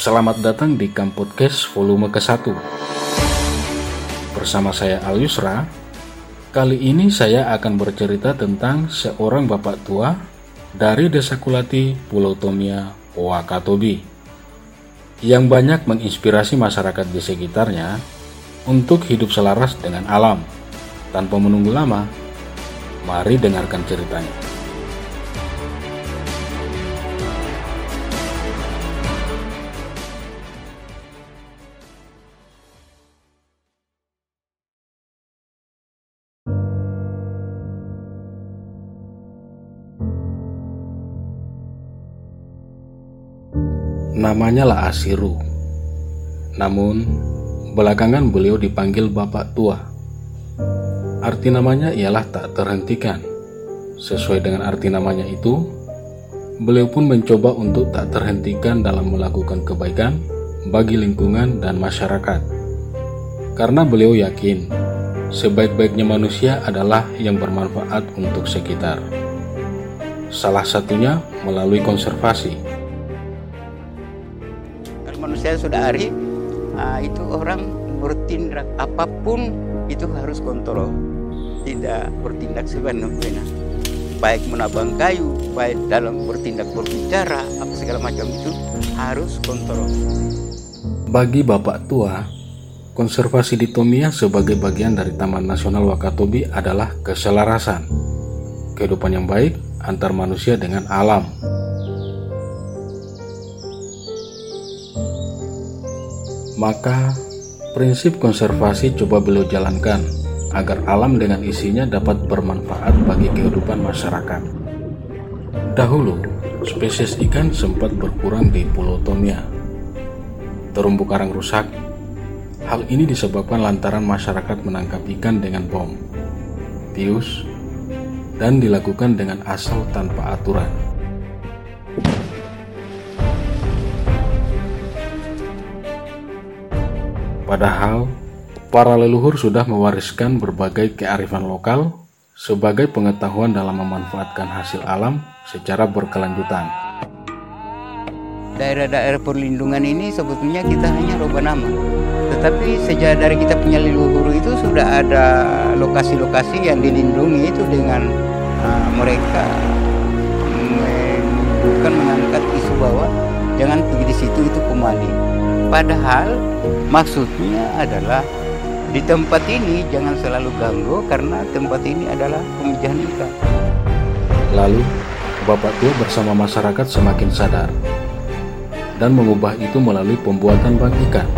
Selamat datang di Kampodcast volume ke-1 Bersama saya Al Yusra Kali ini saya akan bercerita tentang seorang bapak tua dari Desa Kulati, Pulau Tomia, Wakatobi yang banyak menginspirasi masyarakat di sekitarnya untuk hidup selaras dengan alam. Tanpa menunggu lama, mari dengarkan ceritanya. Namanya lah Asiru. Namun, belakangan beliau dipanggil Bapak Tua. Arti namanya ialah tak terhentikan. Sesuai dengan arti namanya itu, beliau pun mencoba untuk tak terhentikan dalam melakukan kebaikan bagi lingkungan dan masyarakat. Karena beliau yakin, sebaik-baiknya manusia adalah yang bermanfaat untuk sekitar. Salah satunya melalui konservasi manusia sudah hari nah, itu orang bertindak apa pun itu harus kontrol. Tidak bertindak sebenarnya baik menabang kayu baik dalam bertindak berbicara apa segala macam itu harus kontrol. Bagi bapak tua konservasi di Tomia sebagai bagian dari Taman Nasional Wakatobi adalah keselarasan. Kehidupan yang baik antar manusia dengan alam Maka, prinsip konservasi coba beliau jalankan agar alam dengan isinya dapat bermanfaat bagi kehidupan masyarakat. Dahulu, spesies ikan sempat berkurang di Pulau Tomia. Terumbu karang rusak. Hal ini disebabkan lantaran masyarakat menangkap ikan dengan bom, bius, dan dilakukan dengan asal tanpa aturan. Padahal, para leluhur sudah mewariskan berbagai kearifan lokal sebagai pengetahuan dalam memanfaatkan hasil alam secara berkelanjutan. Daerah-daerah perlindungan ini sebetulnya kita hanya rubah nama. Tetapi sejak dari kita punya leluhur itu sudah ada lokasi-lokasi yang dilindungi itu dengan uh, mereka bukan mengangkat isu bahwa jangan pergi di situ itu kembali. Padahal Maksudnya adalah di tempat ini jangan selalu ganggu karena tempat ini adalah pemijahan ikan. Lalu, Bapak Tua bersama masyarakat semakin sadar dan mengubah itu melalui pembuatan bank ikan.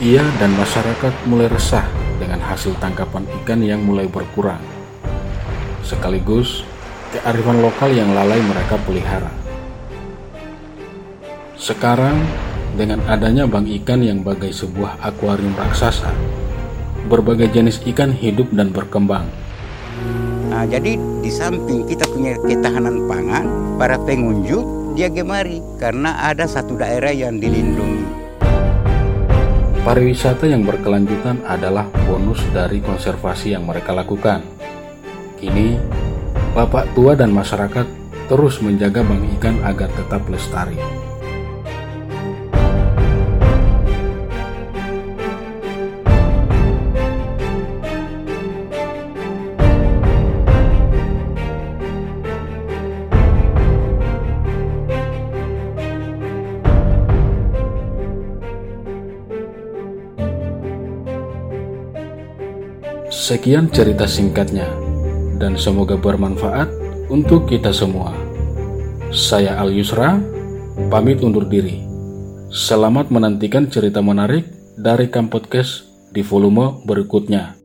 Ia dan masyarakat mulai resah dengan hasil tangkapan ikan yang mulai berkurang. Sekaligus kearifan lokal yang lalai mereka pelihara. Sekarang dengan adanya bank ikan yang bagai sebuah akuarium raksasa, berbagai jenis ikan hidup dan berkembang. Nah, jadi di samping kita punya ketahanan pangan, para pengunjung dia gemari karena ada satu daerah yang dilindungi. Pariwisata yang berkelanjutan adalah bonus dari konservasi yang mereka lakukan. Kini, bapak tua dan masyarakat terus menjaga bank ikan agar tetap lestari. Sekian cerita singkatnya, dan semoga bermanfaat untuk kita semua. Saya Al Yusra, pamit undur diri. Selamat menantikan cerita menarik dari Kampodcast di volume berikutnya.